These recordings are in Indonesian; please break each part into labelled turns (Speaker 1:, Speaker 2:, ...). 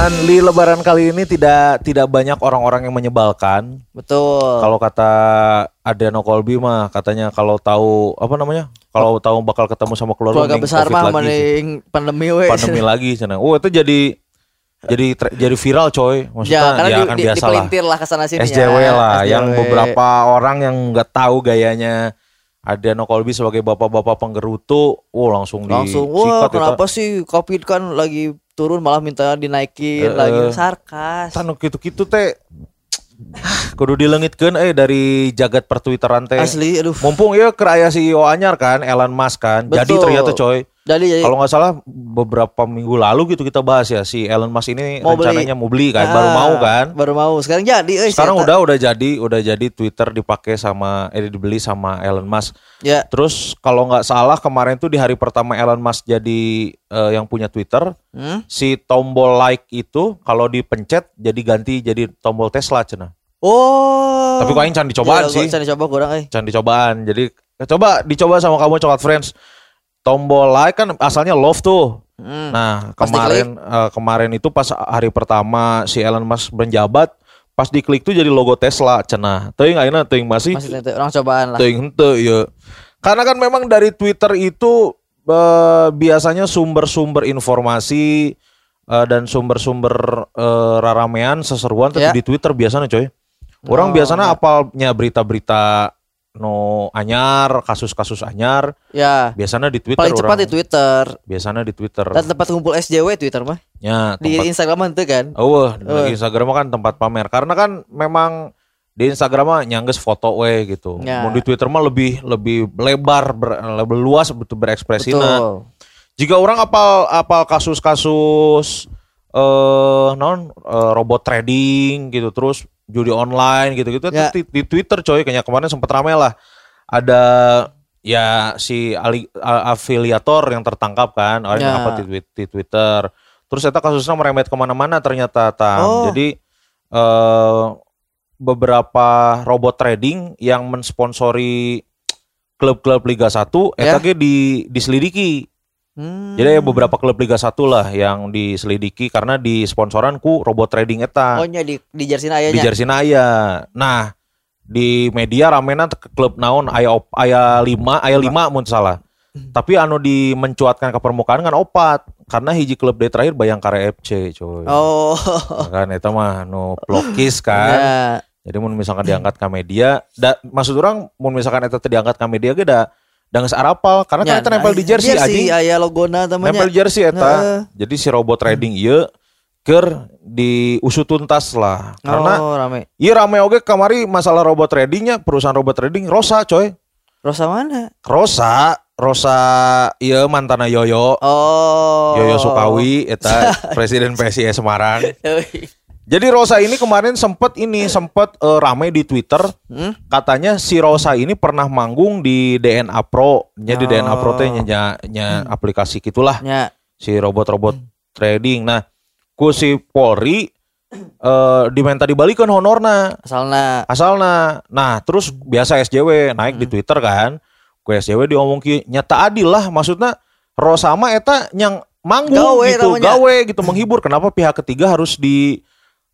Speaker 1: Dan di lebaran kali ini tidak tidak banyak orang-orang yang menyebalkan.
Speaker 2: Betul.
Speaker 1: Kalau kata Adriano Colby mah katanya kalau tahu apa namanya? Kalau tahu bakal ketemu sama keluarga,
Speaker 2: keluarga besar mah mending pandemi we.
Speaker 1: pandemi lagi cenah. Oh, itu jadi jadi jadi viral coy. Maksudnya
Speaker 2: Ya, karena
Speaker 1: ya
Speaker 2: di,
Speaker 1: kan
Speaker 2: di,
Speaker 1: biasa lah.
Speaker 2: lah ke sana sini
Speaker 1: SJW
Speaker 2: ya.
Speaker 1: lah yang
Speaker 2: SJW.
Speaker 1: beberapa orang yang nggak tahu gayanya Adriano Colby sebagai bapak-bapak penggerutu, oh langsung di
Speaker 2: langsung wah
Speaker 1: sikat itu.
Speaker 2: kenapa sih covid kan lagi turun malah minta dinaikin
Speaker 1: Eh,
Speaker 2: lagi sarkas
Speaker 1: Tanu gitu-gitu teh kudu dilengitkeun eh dari jagat pertwitteran teh.
Speaker 2: asli aduh
Speaker 1: Mumpung ya keraya CEO anyar kan Elon Musk kan. Jadi
Speaker 2: Betul.
Speaker 1: ternyata coy.
Speaker 2: Jadi
Speaker 1: Kalau nggak salah beberapa minggu lalu gitu kita bahas ya si Elon Musk ini
Speaker 2: Mau beli.
Speaker 1: rencananya mau beli kan, baru
Speaker 2: Ah,
Speaker 1: mau kan.
Speaker 2: baru mau sekarang jadi eh,
Speaker 1: Sekarang udah udah jadi, udah jadi Twitter dipakai sama eh dibeli sama Elon Musk.
Speaker 2: ya
Speaker 1: Terus kalau nggak salah kemarin tuh di hari pertama Elon Musk jadi eh, yang punya Twitter,
Speaker 2: hmm?
Speaker 1: si tombol like itu kalau dipencet jadi ganti jadi tombol Tesla cina.
Speaker 2: oh
Speaker 1: Tapi kau yang can dicobaan
Speaker 2: Iya,
Speaker 1: sih.
Speaker 2: can dicoba kurang eh
Speaker 1: Can dicobaan. Jadi coba dicoba sama kamu coklat friends. Tombol like kan asalnya love tuh.
Speaker 2: Hmm.
Speaker 1: Nah, kemarin eh, kemarin itu pas hari pertama si Elon Musk menjabat, pas diklik tuh jadi logo Tesla cenah. Teuing ayeuna teuing masih
Speaker 2: masih orang cobaan lah
Speaker 1: teuing henteu ya. Karena kan memang dari Twitter itu eh, biasanya sumber-sumber informasi eh, dan sumber-sumber eh, raramean seseruan
Speaker 2: Ya.
Speaker 1: di Twitter biasanya coy. Orang
Speaker 2: Oh,
Speaker 1: biasanya
Speaker 2: ya.
Speaker 1: apalnya berita-berita no anyar, kasus-kasus anyar,
Speaker 2: ya
Speaker 1: biasanya di Twitter
Speaker 2: paling cepat
Speaker 1: orang.
Speaker 2: di Twitter
Speaker 1: Biasanya di Twitter.
Speaker 2: dan tempat kumpul SJW Twitter mah
Speaker 1: Ya,
Speaker 2: di
Speaker 1: tempat
Speaker 2: Instagram itu kan
Speaker 1: Oh,
Speaker 2: Oh.
Speaker 1: di Instagram kan tempat pamer. Karena kan memang di Instagram mah nyangges foto we gitu.
Speaker 2: Ya.
Speaker 1: Mau di Twitter mah lebih lebih lebar, ber- lebih luas betul berekspresi. Nah, jika orang apal apal kasus-kasus eh non eh, robot trading gitu terus judi online gitu-gitu
Speaker 2: Ya.
Speaker 1: di, di Twitter coy kayaknya kemarin sempat ramai lah. Ada ya si ali, a- afiliator yang tertangkap kan orang yang
Speaker 2: Ya.
Speaker 1: apa di, di Twitter. Terus ternyata kasusnya merembet ke mana-mana ternyata tam.
Speaker 2: Oh.
Speaker 1: Jadi eh beberapa robot trading yang mensponsori klub-klub Liga 1
Speaker 2: Ya.
Speaker 1: eta ge di diselidiki.
Speaker 2: Hmm.
Speaker 1: Jadi ya beberapa klub Liga 1 lah yang diselidiki karena di sponsoran ku robot trading eta
Speaker 2: Oh di di jersey
Speaker 1: di
Speaker 2: ayahnya.
Speaker 1: jersey aya. Nah, di media ramena klub naon aya op, aya 5, aya 5 mun salah. Tapi anu di mencuatkan ke permukaan kan opat karena hiji klub di terakhir Bayangkara FC coy.
Speaker 2: Oh.
Speaker 1: Ya kan eta mah nu plokis kan.
Speaker 2: Ya.
Speaker 1: Jadi mun misalkan diangkat ke media, da, maksud orang mun misalkan eta diangkat ke media ge da da geus arapal karena
Speaker 2: Ya,
Speaker 1: nempel di jersey anjing.
Speaker 2: aya logona namanya.
Speaker 1: Nempel jersey
Speaker 2: Heeh.
Speaker 1: eta. Jadi si robot trading ieu keur diusut tuntas lah. Karena
Speaker 2: oh, rame.
Speaker 1: iya rame oge kamari masalah robot tradingnya perusahaan robot trading Rosa coy.
Speaker 2: Rosa mana?
Speaker 1: Rosa, Rosa ieu mantana Yoyo.
Speaker 2: Oh.
Speaker 1: Yoyo Sukawi eta presiden PSIS Semarang. Jadi Rosa ini kemarin sempet ini sempet eh, rame di Twitter
Speaker 2: Hmm?
Speaker 1: katanya si Rosa ini pernah manggung di DNA Pro. Nya di DNA Pro teh nya, nya, nya aplikasi gitulah
Speaker 2: Ya.
Speaker 1: si robot-robot trading. Nah, ku si Polri eh diminta dibalikan honorna
Speaker 2: Asalna
Speaker 1: asalna. Nah, terus biasa SJW naik di Twitter kan. Ku SJW diomong ki nyata adil lah maksudnya Rosa mah eta yang manggung
Speaker 2: Gawe
Speaker 1: gitu,
Speaker 2: namanya.
Speaker 1: gawe gitu menghibur. Kenapa pihak ketiga harus di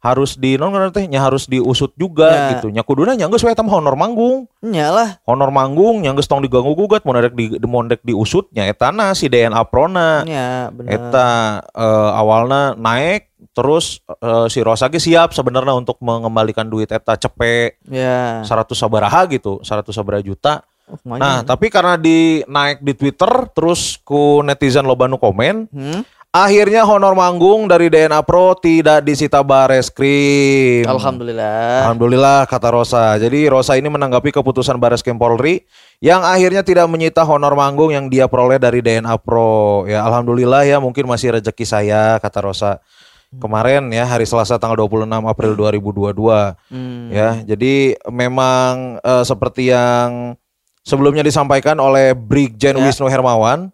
Speaker 1: harus di non teh nya harus diusut juga
Speaker 2: Ya.
Speaker 1: gitu. Nya kuduna nya geus we mah honor manggung.
Speaker 2: nyalah.
Speaker 1: Honor manggung yang geus tong diganggu gugat mun rek di mun rek diusut nya etana si DNA Prona.
Speaker 2: Ya, bener.
Speaker 1: Eta eh, awalnya naik terus eh, si Rosa ge siap sebenarnya untuk mengembalikan duit eta cepe
Speaker 2: Ya.
Speaker 1: 100 sabaraha gitu, 100 sabaraha juta.
Speaker 2: Oh,
Speaker 1: Nah, tapi karena di naik di Twitter terus ku netizen loba nu komen,
Speaker 2: Hmm?
Speaker 1: Akhirnya honor manggung dari DNA Pro tidak disita Bareskrim.
Speaker 2: Alhamdulillah.
Speaker 1: Alhamdulillah kata Rosa. Jadi Rosa ini menanggapi keputusan Bareskrim Polri yang akhirnya tidak menyita honor manggung yang dia peroleh dari DNA Pro. Ya alhamdulillah ya mungkin masih rezeki saya kata Rosa. Kemarin ya hari Selasa tanggal 26 April 2022
Speaker 2: Hmm.
Speaker 1: ya. Jadi memang eh, seperti yang sebelumnya disampaikan oleh Brigjen
Speaker 2: Ya.
Speaker 1: Wisnu Hermawan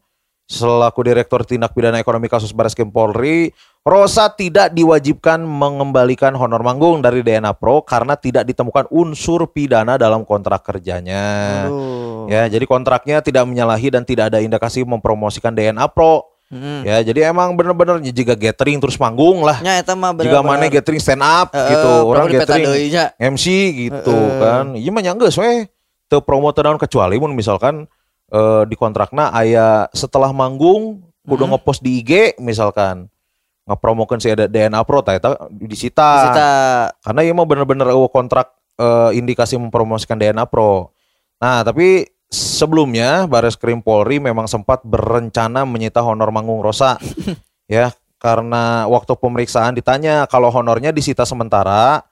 Speaker 1: selaku Direktur Tindak Pidana Ekonomi Kasus Bareskrim Polri, Rosa tidak diwajibkan mengembalikan honor manggung dari DNA Pro karena tidak ditemukan unsur pidana dalam kontrak kerjanya.
Speaker 2: Aduh.
Speaker 1: Ya, jadi kontraknya tidak menyalahi dan tidak ada indikasi mempromosikan DNA Pro.
Speaker 2: Hmm.
Speaker 1: Ya, jadi emang bener-bener jika gathering terus manggung lah.
Speaker 2: Nya eta mah
Speaker 1: Jika mana gathering stand up
Speaker 2: Heeh,
Speaker 1: gitu, orang gathering. MC gitu
Speaker 2: Heeh.
Speaker 1: kan. Iya mah nya geus we. Teu promote naon kecuali mun misalkan eh, di kontrakna aya setelah manggung kudu
Speaker 2: Hmm.
Speaker 1: ngepost di IG misalkan ngepromokeun si ada DNA Pro tah eta disita.
Speaker 2: Kita
Speaker 1: Karena ieu mah bener-bener eueuh kontrak eh, indikasi mempromosikan DNA Pro. Nah, tapi sebelumnya Baris Krim Polri memang sempat berencana menyita honor manggung Rosa. ya, karena waktu pemeriksaan ditanya kalau honornya disita sementara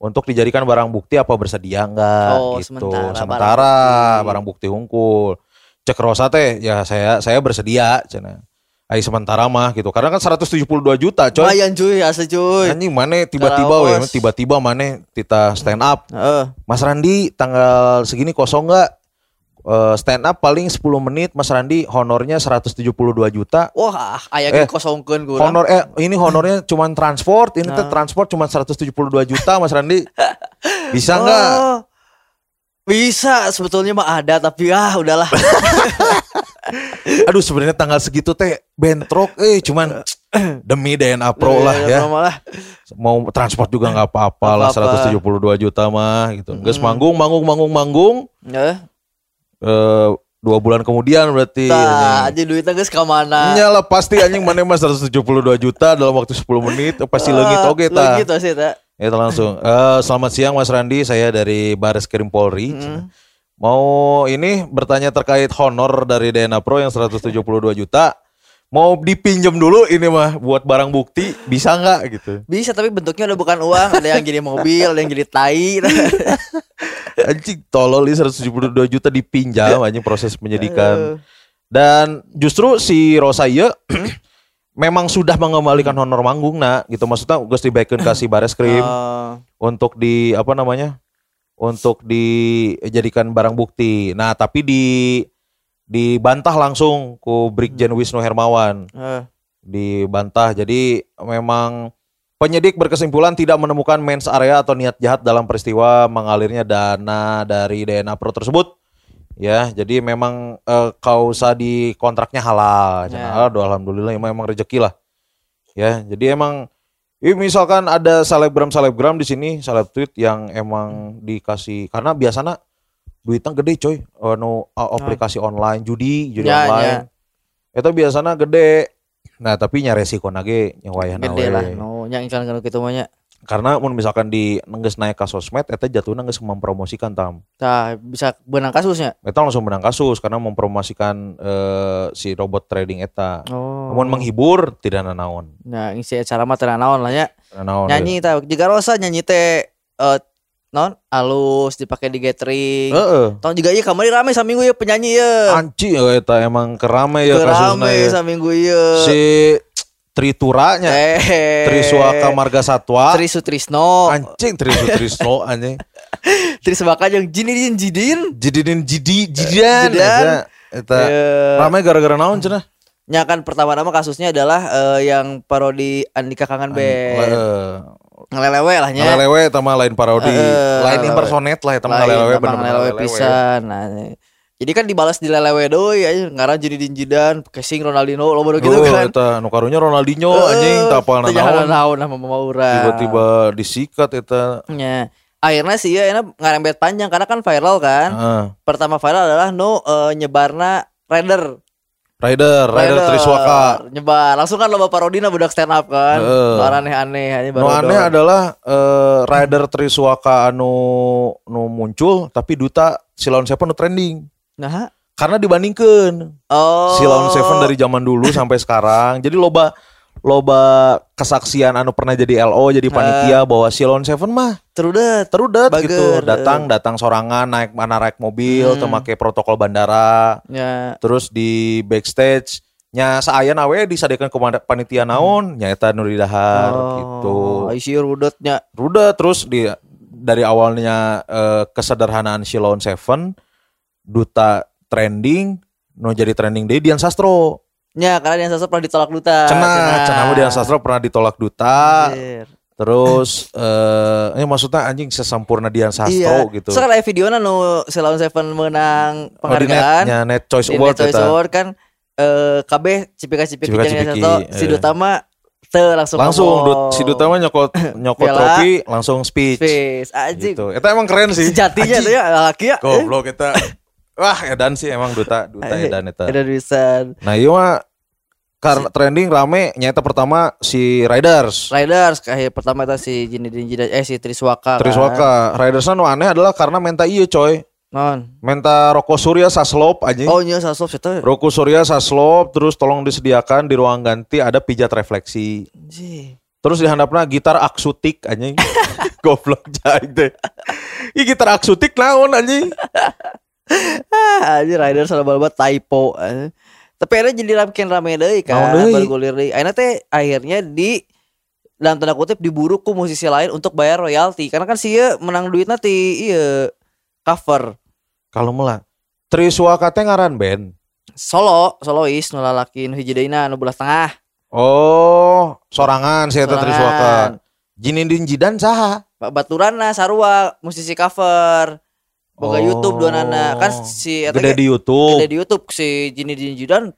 Speaker 1: untuk dijadikan barang bukti apa bersedia enggak
Speaker 2: Oh,
Speaker 1: gitu.
Speaker 2: sementara,
Speaker 1: Sementara
Speaker 2: barang
Speaker 1: barang bukti hungkul. Cek Rosa teh ya saya saya bersedia cenah. Ai sementara mah gitu. Karena kan 172 juta, coy.
Speaker 2: lumayan cuy, asli cuy.
Speaker 1: Anjing mana tiba-tiba we,
Speaker 2: Karaos.
Speaker 1: tiba-tiba mana kita stand up.
Speaker 2: Heeh.
Speaker 1: Mas Randi tanggal segini kosong nggak? Eh, stand up paling 10 menit Mas Randi honornya 172 juta.
Speaker 2: Wah, aya
Speaker 1: Eh,
Speaker 2: kosongkeun kurang.
Speaker 1: Honor eh ini honornya cuman transport, ini teh transport cuman 172 juta Mas Randi. Bisa nggak?
Speaker 2: Oh, Bisa, sebetulnya mah ada tapi ah udahlah.
Speaker 1: Aduh sebenarnya tanggal segitu teh bentrok eh cuman demi DNA Pro lah ya.
Speaker 2: Malah.
Speaker 1: Mau transport juga nggak apa-apa lah
Speaker 2: Nggak apa-apa.
Speaker 1: 172 juta mah gitu. Geus manggung manggung manggung manggung
Speaker 2: Eh,
Speaker 1: eh dua bulan kemudian berarti anjing.
Speaker 2: aja duitnya geus ka mana?
Speaker 1: Nya lah pasti anjing mana mah 172 juta dalam waktu 10 menit pasti leungit oge tah.
Speaker 2: Leungit sih tah.
Speaker 1: Ya langsung. Eh, selamat siang Mas Randi, saya dari Baris Krim Polri. Mau ini bertanya terkait honor dari DNA Pro yang 172 juta. Mau dipinjam dulu ini mah buat barang bukti bisa nggak gitu.
Speaker 2: Bisa tapi bentuknya udah bukan uang, ada yang jadi mobil, ada yang jadi tai.
Speaker 1: Anjing tolol ini 172 juta dipinjam anjing proses penyidikan. Dan justru si Rosa ieu memang sudah mengembalikan honor manggung nah gitu maksudnya geus dibaikeun ka si Bares Krim
Speaker 2: Oh,
Speaker 1: untuk di apa namanya? Untuk dijadikan barang bukti. Nah, tapi di dibantah langsung ku Brigjen Wisnu Hermawan.
Speaker 2: eh,
Speaker 1: Dibantah. Jadi memang penyidik berkesimpulan tidak menemukan mens area atau niat jahat dalam peristiwa mengalirnya dana dari DNA Pro tersebut. Ya, jadi memang eh, kausa di kontraknya halal.
Speaker 2: Ya.
Speaker 1: Aduh, alhamdulillah memang rezeki lah. Ya, jadi emang ini misalkan ada selebgram-selebgram di sini, seleb tweet yang emang dikasih karena biasanya duitnya gede coy. Anu a- aplikasi online judi, judi
Speaker 2: Ya,
Speaker 1: online. Itu biasanya gede. Nah, tapi nya resiko nage nya wayahna
Speaker 2: gede lah. No, nya iklan mah nya.
Speaker 1: Karena mun misalkan di nengges naik ke sosmed eta jatuhna geus mempromosikan tam.
Speaker 2: Tah, bisa benang kasusnya.
Speaker 1: Eta langsung menang kasus karena mempromosikan eh, si robot trading eta.
Speaker 2: Oh.
Speaker 1: Namun menghibur tidak nanaon.
Speaker 2: Nah, ngisi acara mah teu naon lah nya.
Speaker 1: Nanaon.
Speaker 2: Nyanyi tah, juga Rosa nyanyi teh eh non alus dipakai di gathering.
Speaker 1: Heeh.
Speaker 2: Tahun juga iya kamari rame saminggu ya penyanyi ya.
Speaker 1: Anci ya eta emang kerame ya kasusnya ya.
Speaker 2: saminggu ya.
Speaker 1: Si Trituranya,
Speaker 2: eh,
Speaker 1: Triswaka Marga Satwa.
Speaker 2: Tri Sutrisno.
Speaker 1: Anjing Trisu Trisno anjing.
Speaker 2: Tri Sebaka yang jidin jidin.
Speaker 1: Jidinin jidi jidian.
Speaker 2: Jidian.
Speaker 1: Eta, eta
Speaker 2: Eh,
Speaker 1: rame gara-gara naon cenah?
Speaker 2: nya kan pertama-tama kasusnya adalah eh, yang parodi Andika Kangen Band.
Speaker 1: Eh,
Speaker 2: Ngelelewe lah nya.
Speaker 1: Ngalelewe eta mah lain parodi,
Speaker 2: Eh,
Speaker 1: lain impersonate lah eta mah
Speaker 2: gampang
Speaker 1: bener-bener
Speaker 2: ngelelewe pisan. Nah, jadi kan dibalas di lelewe doi aja ngaran jadi jidan casing Ronaldinho lo baru gitu
Speaker 1: Oh,
Speaker 2: kan.
Speaker 1: eta nu karunya Ronaldinho
Speaker 2: Eh,
Speaker 1: anjing tapal naon.
Speaker 2: naon nama mama urang.
Speaker 1: Tiba-tiba disikat eta.
Speaker 2: Nya. Akhirnya sih ya enak ngarembet panjang karena kan viral kan. Pertama viral adalah no eh, nyebarna Rider.
Speaker 1: Rider, Rider Triswaka.
Speaker 2: Nyebar. Langsung kan loba parodina budak stand up kan. Nu aneh-aneh aja
Speaker 1: Nu aneh adalah eh, Rider Triswaka anu nu muncul tapi duta Silon Seven nu trending.
Speaker 2: Nah.
Speaker 1: Karena dibandingkan
Speaker 2: Oh.
Speaker 1: Silon Seven dari zaman dulu sampai sekarang. Jadi loba loba kesaksian anu pernah jadi LO jadi panitia bahwa Silon Seven mah
Speaker 2: terudet.
Speaker 1: terudat
Speaker 2: Bager,
Speaker 1: gitu. Datang datang sorangan naik mana naik mobil,
Speaker 2: Hmm.
Speaker 1: teu make protokol bandara.
Speaker 2: Ya.
Speaker 1: Terus di backstage nya saaya nawe disadekan ke panitia naon nya eta nu di dahar gitu.
Speaker 2: Oh, isi rudetnya.
Speaker 1: Ruda terus di dari awalnya eh, kesederhanaan Silon Seven duta trending nu jadi trending deh Dian Sastro.
Speaker 2: Ya, karena yang sosok pernah ditolak duta.
Speaker 1: Cenah mah Dian Sastro pernah ditolak duta.
Speaker 2: Anjir.
Speaker 1: Terus eh ini maksudnya anjing sesempurna Dian Sastro
Speaker 2: Iya.
Speaker 1: gitu.
Speaker 2: So kan ada videonya nu Silon Seven menang
Speaker 1: Oh, di net,
Speaker 2: penghargaan.
Speaker 1: nya Net Choice
Speaker 2: di
Speaker 1: Award
Speaker 2: Net Choice
Speaker 1: eta.
Speaker 2: Award kan eh KB cipika-cipiki
Speaker 1: Cipika-cipiki,
Speaker 2: jangan satu si
Speaker 1: eh.
Speaker 2: Duta mah teu langsung
Speaker 1: langsung. Dut, si Duta mah nyokot nyokot trofi langsung speech.
Speaker 2: Face anjing.
Speaker 1: Gitu. Itu emang keren sih.
Speaker 2: Sejatinya tuh ya laki ya.
Speaker 1: Goblok kita. Wah, edan sih emang Duta, Duta
Speaker 2: Eh,
Speaker 1: edan eta.
Speaker 2: Ada bisa.
Speaker 1: Nah, iya mah karena trending rame nyata pertama si Riders.
Speaker 2: Riders kayak pertama itu si Jini Dinjida eh si Triswaka. kan.
Speaker 1: Triswaka. Riders nu aneh adalah karena menta iya coy.
Speaker 2: Non.
Speaker 1: Menta Roko Surya saslop aja.
Speaker 2: Oh nya sasop itu.
Speaker 1: Roku Surya saslop terus tolong disediakan di ruang ganti ada pijat refleksi.
Speaker 2: Anjing.
Speaker 1: Terus di handapna gitar aksutik anjing. Goblok jahit deh. Ih gitar aksutik naon anjing.
Speaker 2: Anjing Riders salah balba typo. Tapi akhirnya jadi makin rame
Speaker 1: Naon
Speaker 2: kan, bergulir deui. Akhirnya teh akhirnya di dalam tanda kutip diburu ku musisi lain untuk bayar royalti karena kan sih menang duit nanti iya cover
Speaker 1: Kalau melah Triswaka teh ngaran band.
Speaker 2: solo solois nu lalaki nu hiji deuna nu belas tengah
Speaker 1: Oh, sorangan si eta Triswaka.
Speaker 2: Sorangan.
Speaker 1: Jinindin Jidan saha?
Speaker 2: Ba- Baturana sarua musisi cover boga
Speaker 1: Oh.
Speaker 2: YouTube dua nana kan si eta
Speaker 1: Gede
Speaker 2: ge-
Speaker 1: di YouTube.
Speaker 2: gede di YouTube si Jini Jidan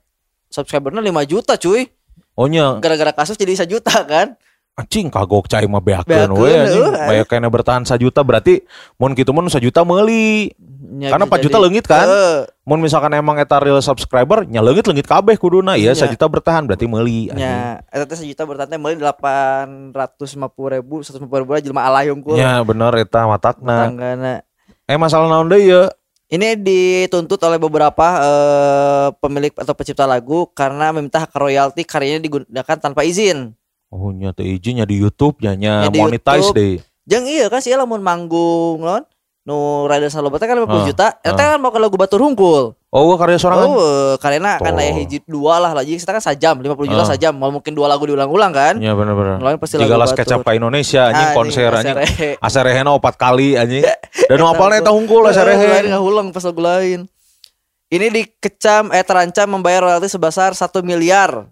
Speaker 2: subscribernya 5 juta cuy
Speaker 1: Oh nya,
Speaker 2: gara-gara kasus jadi 1 juta kan
Speaker 1: anjing kagok cai mah beakeun we anjing.
Speaker 2: eueuh,
Speaker 1: Baya kena bertahan 1 juta berarti mun kitu mun 1 juta meuli.
Speaker 2: Nya
Speaker 1: Karena
Speaker 2: bisa
Speaker 1: 4 juta
Speaker 2: jadi-
Speaker 1: leungit kan?
Speaker 2: Heeh.
Speaker 1: Mun misalkan emang eta real subscriber nya leungit-leungit kabeh kuduna. Iya,
Speaker 2: Iya.
Speaker 1: 1 juta bertahan berarti meuli. anjing.
Speaker 2: nya eta teh 1 juta bertante meuli 850 ribu 150 ribu lah jelema alayung ku
Speaker 1: Ya bener eta matakna.
Speaker 2: tanggana
Speaker 1: Eh masalah naon deui ya?
Speaker 2: Ini dituntut oleh beberapa eh, pemilik atau pencipta lagu karena meminta hak royalti karyanya digunakan tanpa izin.
Speaker 1: Oh nya teu izin nya di YouTube nya nya
Speaker 2: Nya di
Speaker 1: monetize
Speaker 2: YouTube.
Speaker 1: deh.
Speaker 2: Jeng iya kan sih lamun manggung non nu Rider Salobata kan 50
Speaker 1: Ah,
Speaker 2: juta. Eta kan mau ke lagu Batur Hungkul.
Speaker 1: Oh karya sorangan.
Speaker 2: Oh, karyana kan
Speaker 1: Tuh.
Speaker 2: aya hiji dua lah lagi kita kan sajam 50 juta
Speaker 1: Ah.
Speaker 2: sajam. Mau mungkin dua lagu diulang-ulang kan.
Speaker 1: Ya bener-bener.
Speaker 2: Lain pasti lagu
Speaker 1: las
Speaker 2: Batur.
Speaker 1: kecap ke Indonesia anjing
Speaker 2: Ah,
Speaker 1: konser
Speaker 2: anjing.
Speaker 1: Aserehena opat kali anjing. Dan apalnya
Speaker 2: gua-
Speaker 1: eta hungkul
Speaker 2: nggak ulang pas lagu lain. Ini dikecam eh terancam membayar royalti sebesar 1 miliar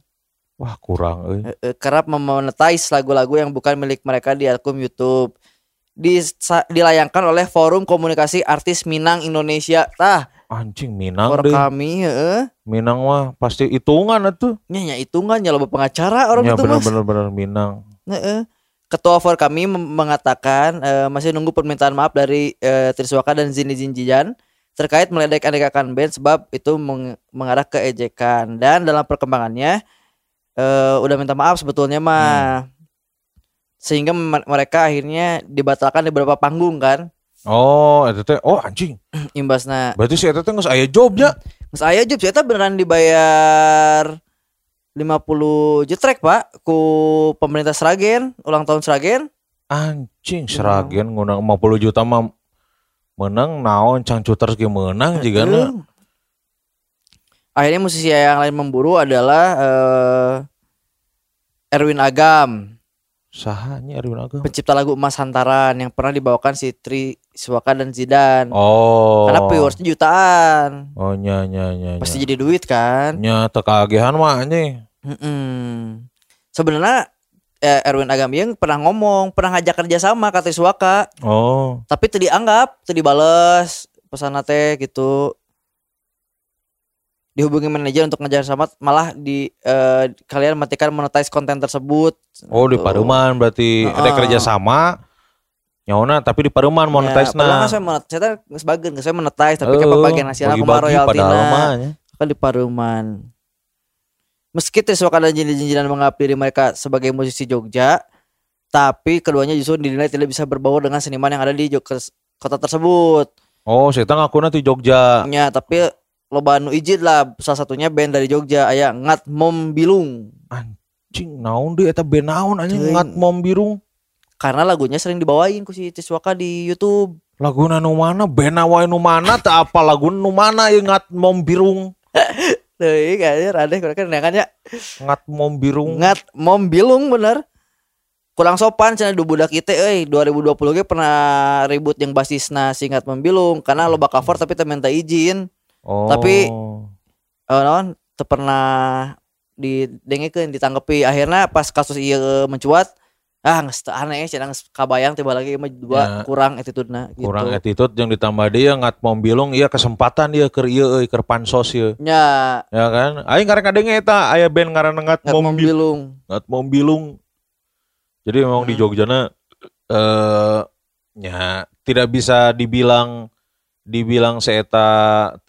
Speaker 1: Wah kurang
Speaker 2: eh, kerap memonetize lagu-lagu yang bukan milik mereka di akun YouTube. Dilayangkan oleh Forum Komunikasi Artis Minang Indonesia. Tah,
Speaker 1: Anjing Minang
Speaker 2: for
Speaker 1: deh.
Speaker 2: kami heeh.
Speaker 1: Minang mah pasti hitungan atuh.
Speaker 2: Nya nya hitungan nya loba pengacara orang
Speaker 1: Ya
Speaker 2: itu mas.
Speaker 1: bener-bener bener Minang.
Speaker 2: Heeh. Ketua For kami mengatakan eh, masih nunggu permintaan maaf dari eh, Triswaka dan Zini Jinjian terkait meledek-ledekan band sebab itu meng- mengarah ke ejekan dan dalam perkembangannya eh, udah minta maaf sebetulnya mah sehingga me- mereka akhirnya dibatalkan di beberapa panggung kan
Speaker 1: Oh, eta teh oh anjing.
Speaker 2: imbasna
Speaker 1: Berarti si eta teh geus aya jobnya.
Speaker 2: Mas Aya Job saya beneran dibayar 50 jetrek pak ku pemerintah Sragen ulang tahun Sragen
Speaker 1: Anjing Seragen ngundang 50 juta mah menang naon cangcuters ge menang jigana.
Speaker 2: Heeh. Akhirnya musisi yang lain memburu adalah eh, Erwin Agam,
Speaker 1: Saha nya Erwin Agam?
Speaker 2: pencipta lagu Emas Hantaran yang pernah dibawakan si Tri Suwaka dan Zidan.
Speaker 1: Oh.
Speaker 2: Karena viewersnya jutaan,
Speaker 1: Oh nya nya nya.
Speaker 2: pasti jadi duit kan.
Speaker 1: nya teu kagehan mah anjing.
Speaker 2: Mm-mm. Sebenarnya eh, Erwin Agam yang pernah ngomong, pernah ngajak kerja sama kata Suwaka,
Speaker 1: Oh.
Speaker 2: tapi teu dianggap, teu dibales pesan teh gitu. Dihubungi manajer untuk ngejar sama malah di eh, kalian matikan monetize konten tersebut.
Speaker 1: Oh di
Speaker 2: Gitu.
Speaker 1: Paruman berarti ada
Speaker 2: Heeh.
Speaker 1: kerja sama nyaona tapi di Paruman monetize
Speaker 2: Ya, padahal
Speaker 1: na.
Speaker 2: nggak saya monetize, saya sebagian saya monetize, tapi
Speaker 1: Oh,
Speaker 2: kan pembagian hasilnya kumaha royalti kan di Paruman. Meski Triswaka dan Jinjin menganggap diri mereka sebagai musisi Jogja, tapi keduanya justru dinilai tidak bisa berbaur dengan seniman yang ada di Jogja kota tersebut.
Speaker 1: Oh, saya ngakuna di Jogja.
Speaker 2: Ya, tapi loba anu ijid lah salah satunya band dari Jogja aya Ngat Mom Bilung
Speaker 1: Cing naon deui eta band naon anjing ngat mom birung.
Speaker 2: karena lagunya sering dibawain ku si Triswaka di YouTube.
Speaker 1: Laguna nu mana band wae nu mana teu apa lagu nu mana ye ngat mom birung.
Speaker 2: Teuing anjir adeh kurang kan ya.
Speaker 1: Ngat mom birung.
Speaker 2: Ngat Mom Bilung bener. Kurang sopan cenah du budak kita euy 2020 ge pernah ribut yang basisna si Ngat Mom Bilung karena loba cover tapi teu minta izin.
Speaker 1: Oh.
Speaker 2: tapi- Eh naon teu pernah didengekeun ditanggapi akhirnya pas kasus ieu mencuat ah nggak aneh cenah geus kabayang tiba lagi mah dua
Speaker 1: Ya.
Speaker 2: kurang attitude-na gitu.
Speaker 1: kurang attitude yang ditambah dia ngat mombilung iya kesempatan dia keur ieu euy keur pansos ieu
Speaker 2: nya
Speaker 1: ya kan aing karek kadenge eta aya band ngaranna ngat mombil
Speaker 2: membilung.
Speaker 1: ngat mombilung jadi memang di
Speaker 2: Hmm.
Speaker 1: Jogjana eh nya tidak bisa dibilang dibilang seeta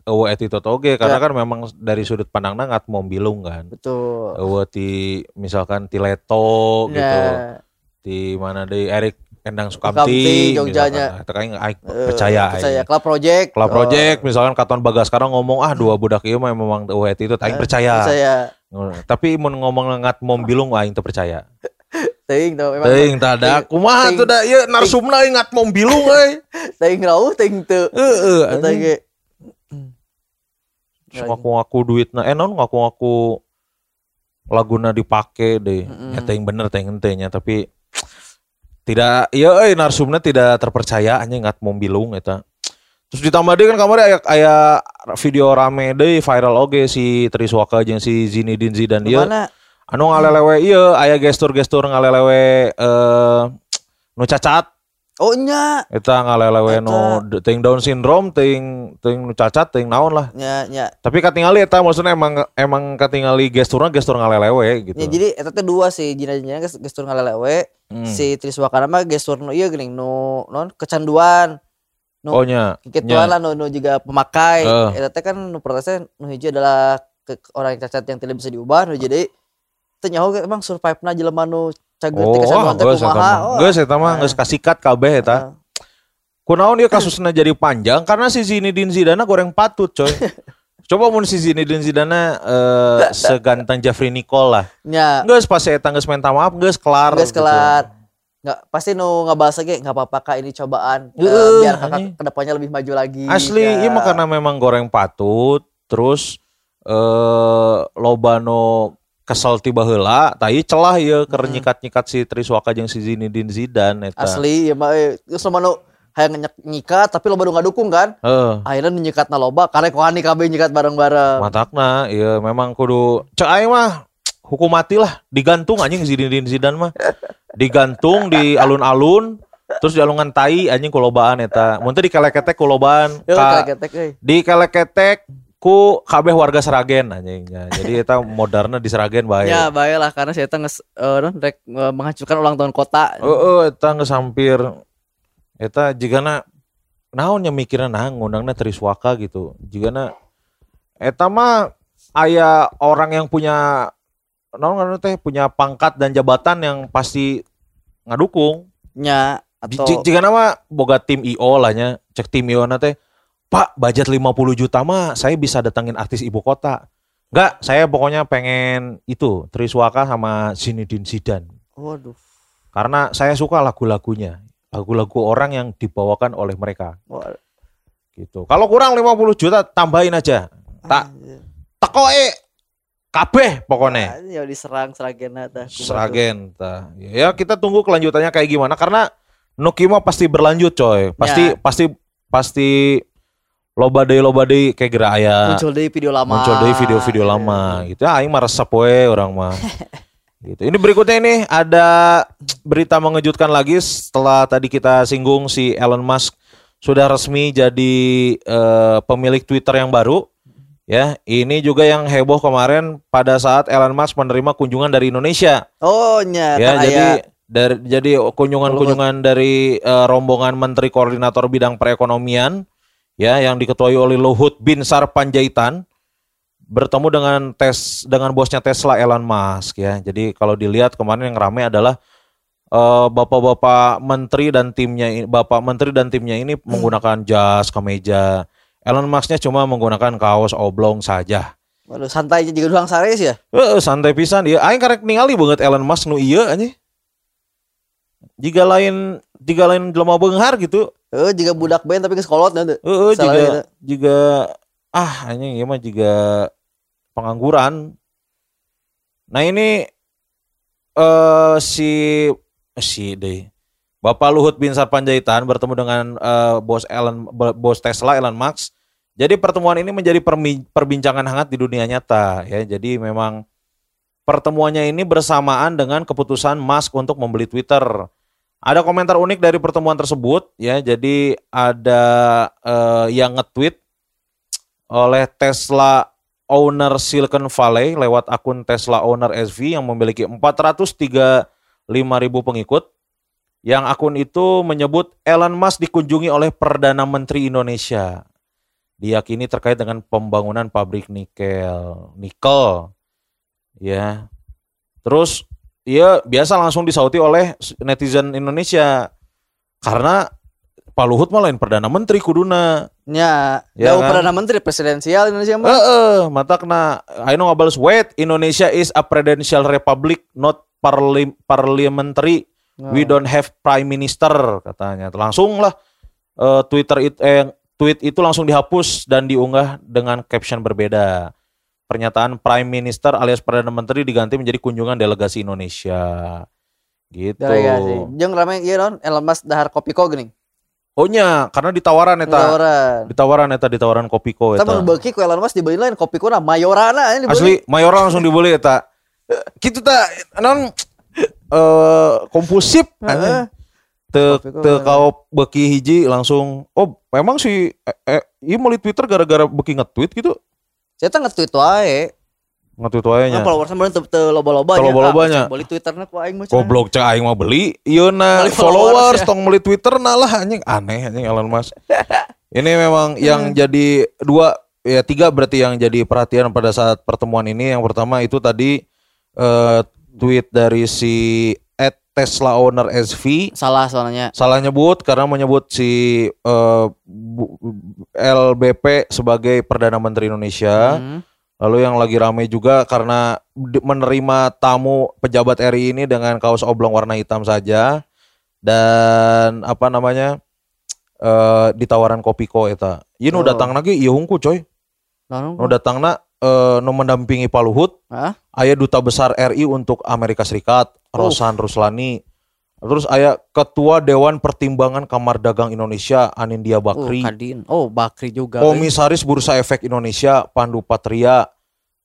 Speaker 1: eueuh attitude oge karena
Speaker 2: Ya.
Speaker 1: kan memang dari sudut pandangna ngat mombilung kan
Speaker 2: Betul.
Speaker 1: eueuh ti misalkan ti Leto gitu
Speaker 2: Ya.
Speaker 1: di mana di Erik Endang
Speaker 2: Sukamti,
Speaker 1: Sukamti
Speaker 2: Jogjanya.
Speaker 1: aing
Speaker 2: Eh,
Speaker 1: percaya
Speaker 2: percaya
Speaker 1: aing.
Speaker 2: Club Project.
Speaker 1: Club
Speaker 2: Oh,
Speaker 1: Project misalkan Katon Bagas sekarang ngomong ah dua budak ieu mah memang eueuh attitude aing
Speaker 2: eh,
Speaker 1: percaya.
Speaker 2: Percaya.
Speaker 1: Tapi mun ngomong ngat mombilung aing teu percaya.
Speaker 2: Teuing tuh memang
Speaker 1: Teuing tah da kumaha tuh da ieu narsumna aing ngat mombilung euy.
Speaker 2: teuing rauh teuing teu.
Speaker 1: Heeh.
Speaker 2: Eta
Speaker 1: anjing.
Speaker 2: ge
Speaker 1: ngaku-ngaku duitna eh non ngaku-ngaku laguna dipake deh.
Speaker 2: Mm-mm.
Speaker 1: Ya bener teuing henteu nya tapi tidak iya euy narsumna tidak terpercaya anjing ngat mombilung eta. Terus ditambah deui kan kamari aya aya video rame deui viral oge si Triswaka jeung si Zinedine Zidane ieu.
Speaker 2: Gimana?
Speaker 1: Anu ngalelewe ieu aya gestur-gestur ngalelewe eh nu cacat
Speaker 2: Oh nya,
Speaker 1: eta ngalelewe nu teuing Down syndrome teuing teuing nu cacat teuing naon lah.
Speaker 2: nya nya.
Speaker 1: Tapi katingali eta maksudnya emang emang katingali gesturna gestur ngalelewe gitu.
Speaker 2: Ya, jadi eta teh dua sih jinajanya ges- gestur ngalelewe
Speaker 1: Hmm.
Speaker 2: si Triswakana mah gestur nu ieu geuning nu non kecanduan nu
Speaker 1: Oh nya.
Speaker 2: kituan lah nu, nu juga pemakai
Speaker 1: Eh.
Speaker 2: eta teh kan nu protesnya nu hiji adalah ke, orang yang cacat yang tidak bisa diubah nu jadi teu nyaho ge emang survive-na jelema nu cager
Speaker 1: Oh,
Speaker 2: teh kecanduan teh
Speaker 1: geus eta
Speaker 2: kumaha
Speaker 1: mah.
Speaker 2: oh,
Speaker 1: Geus eta mah
Speaker 2: Ah.
Speaker 1: geus kasikat kabeh eta.
Speaker 2: ah.
Speaker 1: Kunaon dia kasusnya jadi panjang karena si Zinedine Zidane goreng patut coy. Coba mun si Zinedine Zidane eh, seganteng Jeffrey Nicole lah.
Speaker 2: nya
Speaker 1: Geus pas eta geus minta maaf geus kelar.
Speaker 2: geus
Speaker 1: gitu.
Speaker 2: kelar nggak pasti nu ngebahas lagi nggak apa-apa kak ini cobaan Eh,
Speaker 1: Heeh,
Speaker 2: biar kakak
Speaker 1: anjing.
Speaker 2: ke depannya lebih maju lagi
Speaker 1: Asli,
Speaker 2: Ya.
Speaker 1: iya mah karena memang goreng patut, terus eh loba nu kesel tiba heula, tai celah ieu keur
Speaker 2: Hmm.
Speaker 1: nyikat-nyikat si Triswaka jeung si Zinedine Zidane eta.
Speaker 2: asli ya mah eh, geus nu hayang nyikat tapi lo baru nggak dukung kan
Speaker 1: Heeh.
Speaker 2: akhirnya nyikat na loba karek wani kabeh nyikat bareng-bareng
Speaker 1: Matakna, iya memang kudu cek aing mah hukum mati lah, digantung anjing Zinedine Zidane mah. Digantung di alun-alun, terus di alungan tai anjing kulobaan eta. Mun teu dikeleketek kulobaan, ka,
Speaker 2: ketek euy.
Speaker 1: Ku kabeh warga Seragen anjing. Ya, jadi eta modernnya di Seragen bae.
Speaker 2: Ya bae lah karena saya tengah rek eh, menghancurkan ulang tahun kota.
Speaker 1: Heeh, eta geus hampir eta jigana naon nya mikirna nah ngundangna Triswaka gitu. Jigana eta mah aya orang yang punya naon teh punya pangkat dan jabatan yang pasti ngadukung.
Speaker 2: Nya
Speaker 1: J-
Speaker 2: atau
Speaker 1: Jigana mah boga tim IO lah nya, cek tim IO na teh, "Pak, budget 50 juta mah saya bisa datangin artis ibu kota." Enggak, saya pokoknya pengen itu Triswaka sama Zinedine Zidane.
Speaker 2: waduh.
Speaker 1: Karena saya suka lagu-lagunya. Lagu-lagu orang yang dibawakan oleh mereka
Speaker 2: Wah,
Speaker 1: gitu. Kalau kurang 50 juta tambahin aja. Tak
Speaker 2: anjir.
Speaker 1: teko e kabeh pokoknya.
Speaker 2: Ah, Ya diserang seragena tah.
Speaker 1: Seragen tah. Ya kita tunggu kelanjutannya kayak gimana karena Nuki mah pasti berlanjut coy. Pasti
Speaker 2: Ya.
Speaker 1: pasti pasti loba deui loba deui kayak geura aya
Speaker 2: Muncul dari video lama.
Speaker 1: muncul deui video-video lama gitu. Ya aing mah resep we orang mah. gitu. Ini berikutnya ini ada berita mengejutkan lagi setelah tadi kita singgung si Elon Musk sudah resmi jadi eh, pemilik Twitter yang baru. Ya, ini juga yang heboh kemarin pada saat Elon Musk menerima kunjungan dari Indonesia.
Speaker 2: Oh nya
Speaker 1: Ya, jadi
Speaker 2: aya-
Speaker 1: dari jadi kunjungan-kunjungan dari eh, rombongan Menteri Koordinator Bidang Perekonomian ya yang diketuai oleh Luhut Binsar Panjaitan bertemu dengan tes dengan bosnya Tesla Elon Musk ya. Jadi kalau dilihat kemarin yang ramai adalah eh, bapak-bapak menteri dan timnya ini- bapak menteri dan timnya ini menggunakan jas, kemeja. Elon Musk-nya cuma menggunakan kaos oblong saja.
Speaker 2: Waduh, santai aja juga doang sares ya.
Speaker 1: Heeh, santai pisan dia. Aing karek ningali banget Elon Musk nu ieu anjing. Jika lain jika lain jelema beunghar gitu.
Speaker 2: Eh juga budak band tapi ke sekolot nanti.
Speaker 1: Heeh,
Speaker 2: Salah
Speaker 1: juga juga ah anjing ieu mah juga pengangguran. Nah ini eh si si deh Bapak Luhut Binsar Panjaitan bertemu dengan eh, bos Elon bos Tesla Elon Musk. Jadi pertemuan ini menjadi perbincangan hangat di dunia nyata ya. Jadi memang Pertemuannya ini bersamaan dengan keputusan Musk untuk membeli Twitter. Ada komentar unik dari pertemuan tersebut ya. Jadi ada eh, yang nge-tweet oleh Tesla owner Silicon Valley lewat akun Tesla owner SV yang memiliki 435 ribu pengikut. Yang akun itu menyebut Elon Musk dikunjungi oleh Perdana Menteri Indonesia. Diyakini terkait dengan pembangunan pabrik nikel. Nikel. Ya. Terus ya biasa langsung disauti oleh netizen Indonesia. Karena Pak Luhut malah lain Perdana Menteri kuduna.
Speaker 2: Ya,
Speaker 1: Ya kan?
Speaker 2: perdana menteri presidensial Indonesia mah.
Speaker 1: Heeh, mata kena Aino ngabales wait Indonesia is a presidential republic not parli- parliamentary. We don't have prime minister katanya. Langsung lah eh, Twitter itu eh, tweet itu langsung dihapus dan diunggah dengan caption berbeda. Pernyataan prime minister alias perdana menteri diganti menjadi kunjungan delegasi Indonesia. Gitu.
Speaker 2: Delegasi. Jeung rame ieu non Elon Musk dahar kopi kok geuning.
Speaker 1: Oh nya, karena ditawaran eta.
Speaker 2: Tawaran.
Speaker 1: Ditawaran eta ditawaran Kopiko eta.
Speaker 2: mau beuki ku Elon Musk dibeli lain kopi kuna Mayorana ini dibeli.
Speaker 1: Asli Mayora langsung dibeli eta. Gitu ta non eh kompulsif te te kau beki hiji langsung oh memang si eh, eh ieu meuli Twitter gara-gara beki nge-tweet gitu.
Speaker 2: Saya teh nge-tweet wae.
Speaker 1: Nge-tweet wae nya.
Speaker 2: Nah, followersnya bener teu teu loba-loba
Speaker 1: Teu loba-lobanya.
Speaker 2: Beli Twitterna ku aing mah.
Speaker 1: Goblok cek aing mah beli ieu na
Speaker 2: Beli followers
Speaker 1: followers tong meuli Twitter nah lah anjing aneh anjing Elon Musk. Ini memang yang jadi dua ya tiga berarti yang jadi perhatian pada saat pertemuan ini. Yang pertama itu tadi eh, tweet dari si Tesla owner SV
Speaker 2: Salah soalnya.
Speaker 1: salah nyebut karena menyebut si eh, Bu- LBP sebagai perdana menteri Indonesia.
Speaker 2: Hmm.
Speaker 1: Lalu yang lagi rame juga karena menerima tamu pejabat RI ini dengan kaos oblong warna hitam saja dan apa namanya eh ditawaran kopiko eta. Ieu nu
Speaker 2: Oh.
Speaker 1: datang lagi ieu hungku coy.
Speaker 2: Lalu
Speaker 1: Nu datangna eh nu mendampingi Pak Luhut
Speaker 2: Hah?
Speaker 1: aya duta besar RI untuk Amerika Serikat,
Speaker 2: Oh.
Speaker 1: Rosan Ruslani. Terus aya ketua Dewan Pertimbangan Kamar Dagang Indonesia Anindya
Speaker 2: Oh,
Speaker 1: Bakri.
Speaker 2: Kadin. Oh, Bakri juga.
Speaker 1: Komisaris Bursa Efek Indonesia Pandu Patria.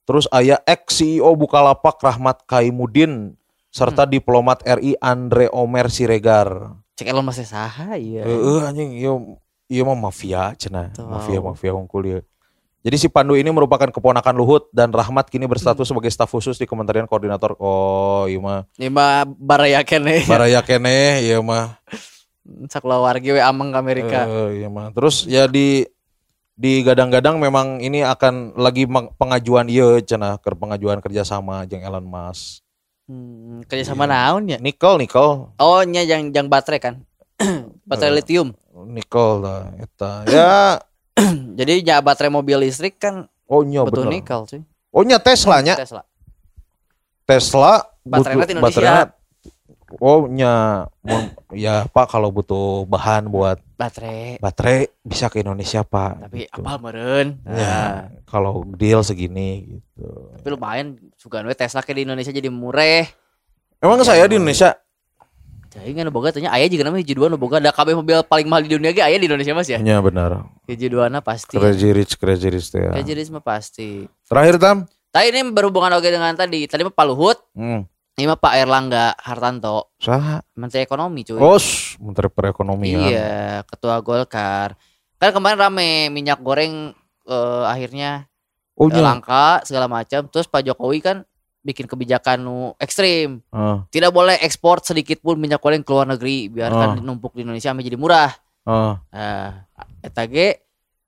Speaker 1: Terus aya ex CEO Bukalapak Rahmat Kaimudin serta
Speaker 2: Hmm.
Speaker 1: diplomat RI Andre Omer Siregar.
Speaker 2: Cek Elon Musk saha iya.
Speaker 1: Heeh anjing ieu ieu mah mafia cenah. Mafia mafia hungkul ieu. Jadi si Pandu ini merupakan keponakan Luhut dan Rahmat kini berstatus
Speaker 2: Hmm.
Speaker 1: sebagai staf khusus di Kementerian Koordinator. Oh, iya mah
Speaker 2: Ini mah baraya kene.
Speaker 1: baraya keneh iya mah.
Speaker 2: Sakeluarga we ameng ke Amerika.
Speaker 1: Eh, iya mah. Terus ya di di gadang-gadang memang ini akan lagi pengajuan iya cenah ke pengajuan kerjasama jeung Elon Musk.
Speaker 2: Hmm, kerja sama
Speaker 1: Iya.
Speaker 2: naon ya?
Speaker 1: Nikel nikel
Speaker 2: Oh, nya yang yang baterai kan. baterai
Speaker 1: Eh.
Speaker 2: lithium.
Speaker 1: nikel lah eta. Ya
Speaker 2: Jadi ya baterai mobil listrik kan
Speaker 1: oh nya
Speaker 2: butuh
Speaker 1: bener.
Speaker 2: nikel cuy.
Speaker 1: Oh nya Tesla nya.
Speaker 2: Tesla.
Speaker 1: Tesla
Speaker 2: Baterainya
Speaker 1: butuh-
Speaker 2: di Indonesia.
Speaker 1: baterainya- Oh nya mun- ya Pak kalau butuh bahan buat
Speaker 2: Baterai.
Speaker 1: baterai bisa ke Indonesia Pak.
Speaker 2: Tapi
Speaker 1: Gitu.
Speaker 2: apa meren?
Speaker 1: Ya,
Speaker 2: Nah,
Speaker 1: kalau deal segini gitu.
Speaker 2: tapi lumayan juga we Tesla ke di Indonesia jadi murah.
Speaker 1: Emang
Speaker 2: Ya,
Speaker 1: saya di Indonesia
Speaker 2: Jadi kan boga tanya aya juga namanya hiji dua boga da kabeh mobil paling mahal di dunia ge aya di Indonesia Mas ya.
Speaker 1: Nya benar.
Speaker 2: Hiji duana pasti.
Speaker 1: Crazy rich, crazy rich teh ya.
Speaker 2: Kayak jadi mah pasti.
Speaker 1: Terakhir Tam.
Speaker 2: Tapi ini berhubungan oke dengan tadi. Tadi mah Pak Luhut,
Speaker 1: Hmm.
Speaker 2: ini mah Pak Erlangga Hartanto,
Speaker 1: Saha?
Speaker 2: Menteri Ekonomi cuy.
Speaker 1: Oh, s- Menteri Perekonomian.
Speaker 2: Iya, ketua Golkar. Kan kemarin rame minyak goreng eh, akhirnya
Speaker 1: Oh,
Speaker 2: eh,
Speaker 1: nya.
Speaker 2: langka segala macam. Terus Pak Jokowi kan bikin kebijakan nu ekstrim.
Speaker 1: Ah,
Speaker 2: Tidak boleh ekspor sedikit pun minyak goreng ke luar negeri, biarkan
Speaker 1: Ah.
Speaker 2: numpuk di Indonesia sampai jadi murah.
Speaker 1: ah,
Speaker 2: Nah, eta ge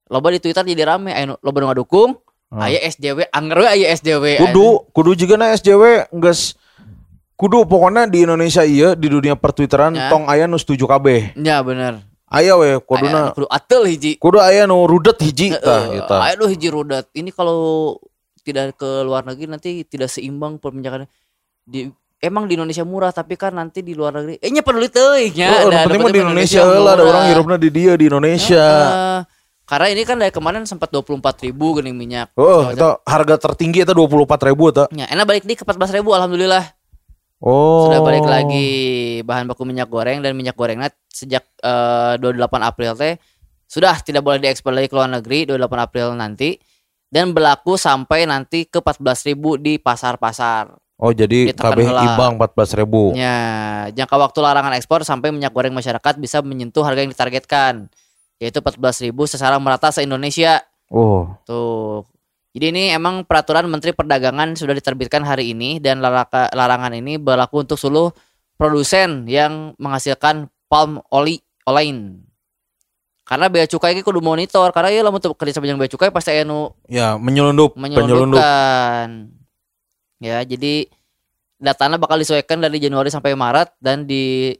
Speaker 2: loba di Twitter jadi rame, nu- loba nu ngadukung,
Speaker 1: ah.
Speaker 2: aya SJW, anger we aya SJW.
Speaker 1: Kudu, kudu juga na SJW geus kudu pokoknya di Indonesia iya di dunia pertwitteran
Speaker 2: Ya.
Speaker 1: tong aya nu setuju kabeh.
Speaker 2: Ya bener.
Speaker 1: Aya we kuduna
Speaker 2: kudu atel hiji.
Speaker 1: kudu aya nu rudet hiji tah
Speaker 2: Heeh,
Speaker 1: eta.
Speaker 2: Aya nu hiji rudat. Ini kalau tidak ke luar negeri nanti tidak seimbang perminyakan di emang di Indonesia murah tapi kan nanti di luar negeri eh nya peduli teuing nya.
Speaker 1: Oh,
Speaker 2: Da,
Speaker 1: penting mah di Indonesia lah ada orang hirupna di dia di Indonesia.
Speaker 2: Heeh. karena ini kan dari kemarin sempat 24 ribu gening minyak.
Speaker 1: Oh, itu harga tertinggi itu 24 ribu ta.
Speaker 2: Ya, enak balik di ke 14 ribu alhamdulillah.
Speaker 1: Oh.
Speaker 2: Sudah balik lagi bahan baku minyak goreng dan minyak gorengnya sejak eh, 28 April teh sudah tidak boleh diekspor lagi ke luar negeri 28 April nanti dan berlaku sampai nanti ke 14.000 di pasar-pasar.
Speaker 1: Oh jadi
Speaker 2: heula.
Speaker 1: imbang 14 ribu.
Speaker 2: Ya, jangka waktu larangan ekspor sampai minyak goreng masyarakat bisa menyentuh harga yang ditargetkan, yaitu 14.000 secara merata se-Indonesia.
Speaker 1: Oh
Speaker 2: Tuh. Jadi ini emang peraturan Menteri Perdagangan sudah diterbitkan hari ini dan laraka- larangan ini berlaku untuk seluruh produsen yang menghasilkan palm oli olain. Karena bea cukai ini kudu monitor karena ya lamun teu kerja sama bea cukai pasti aya nu
Speaker 1: ya menyelundup,
Speaker 2: menyelundupkan. Ya, jadi datanya bakal disesuaikan dari Januari sampai Maret dan di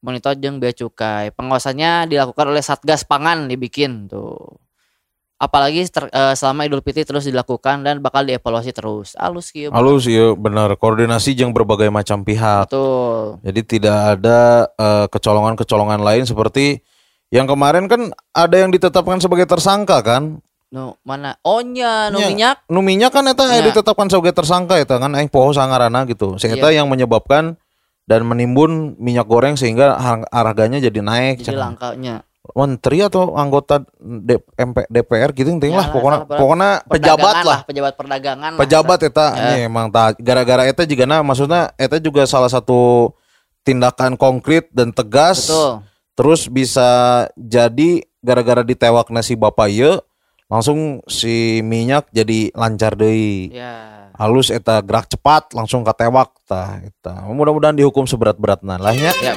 Speaker 2: monitor jeung bea cukai. Pengawasannya dilakukan oleh Satgas Pangan dibikin tuh. Apalagi ter- eh, selama Idul Fitri terus dilakukan dan bakal dievaluasi terus. Alus kieu.
Speaker 1: Halus ya benar koordinasi jeung berbagai macam pihak.
Speaker 2: Betul.
Speaker 1: Jadi tidak ada eh, kecolongan-kecolongan lain seperti yang kemarin kan ada yang ditetapkan sebagai tersangka kan.
Speaker 2: Nu mana? Oh nya, nu
Speaker 1: Nya.
Speaker 2: minyak.
Speaker 1: Nu minyak kan eta
Speaker 2: Ya.
Speaker 1: ditetapkan sebagai tersangka eta kan aing poho sangarana gitu. Si eta yang menyebabkan dan menimbun minyak goreng sehingga har- harganya jadi naik.
Speaker 2: Jadi langkanya.
Speaker 1: Menteri atau anggota D- MP DPR gitu intinya lah
Speaker 2: Ya,
Speaker 1: pokoknya pokoknya pejabat lah.
Speaker 2: pejabat perdagangan lah.
Speaker 1: Pejabat eta
Speaker 2: Ya.
Speaker 1: nya emang tak gara-gara eta juga nah maksudnya eta juga salah satu tindakan konkret dan tegas
Speaker 2: Betul.
Speaker 1: Terus bisa jadi gara-gara ditewak nasi bapak ye langsung si minyak jadi lancar deui
Speaker 2: Ya.
Speaker 1: halus eta gerak cepat langsung katewak tah eta mudah-mudahan dihukum seberat-beratna lah
Speaker 2: Ya.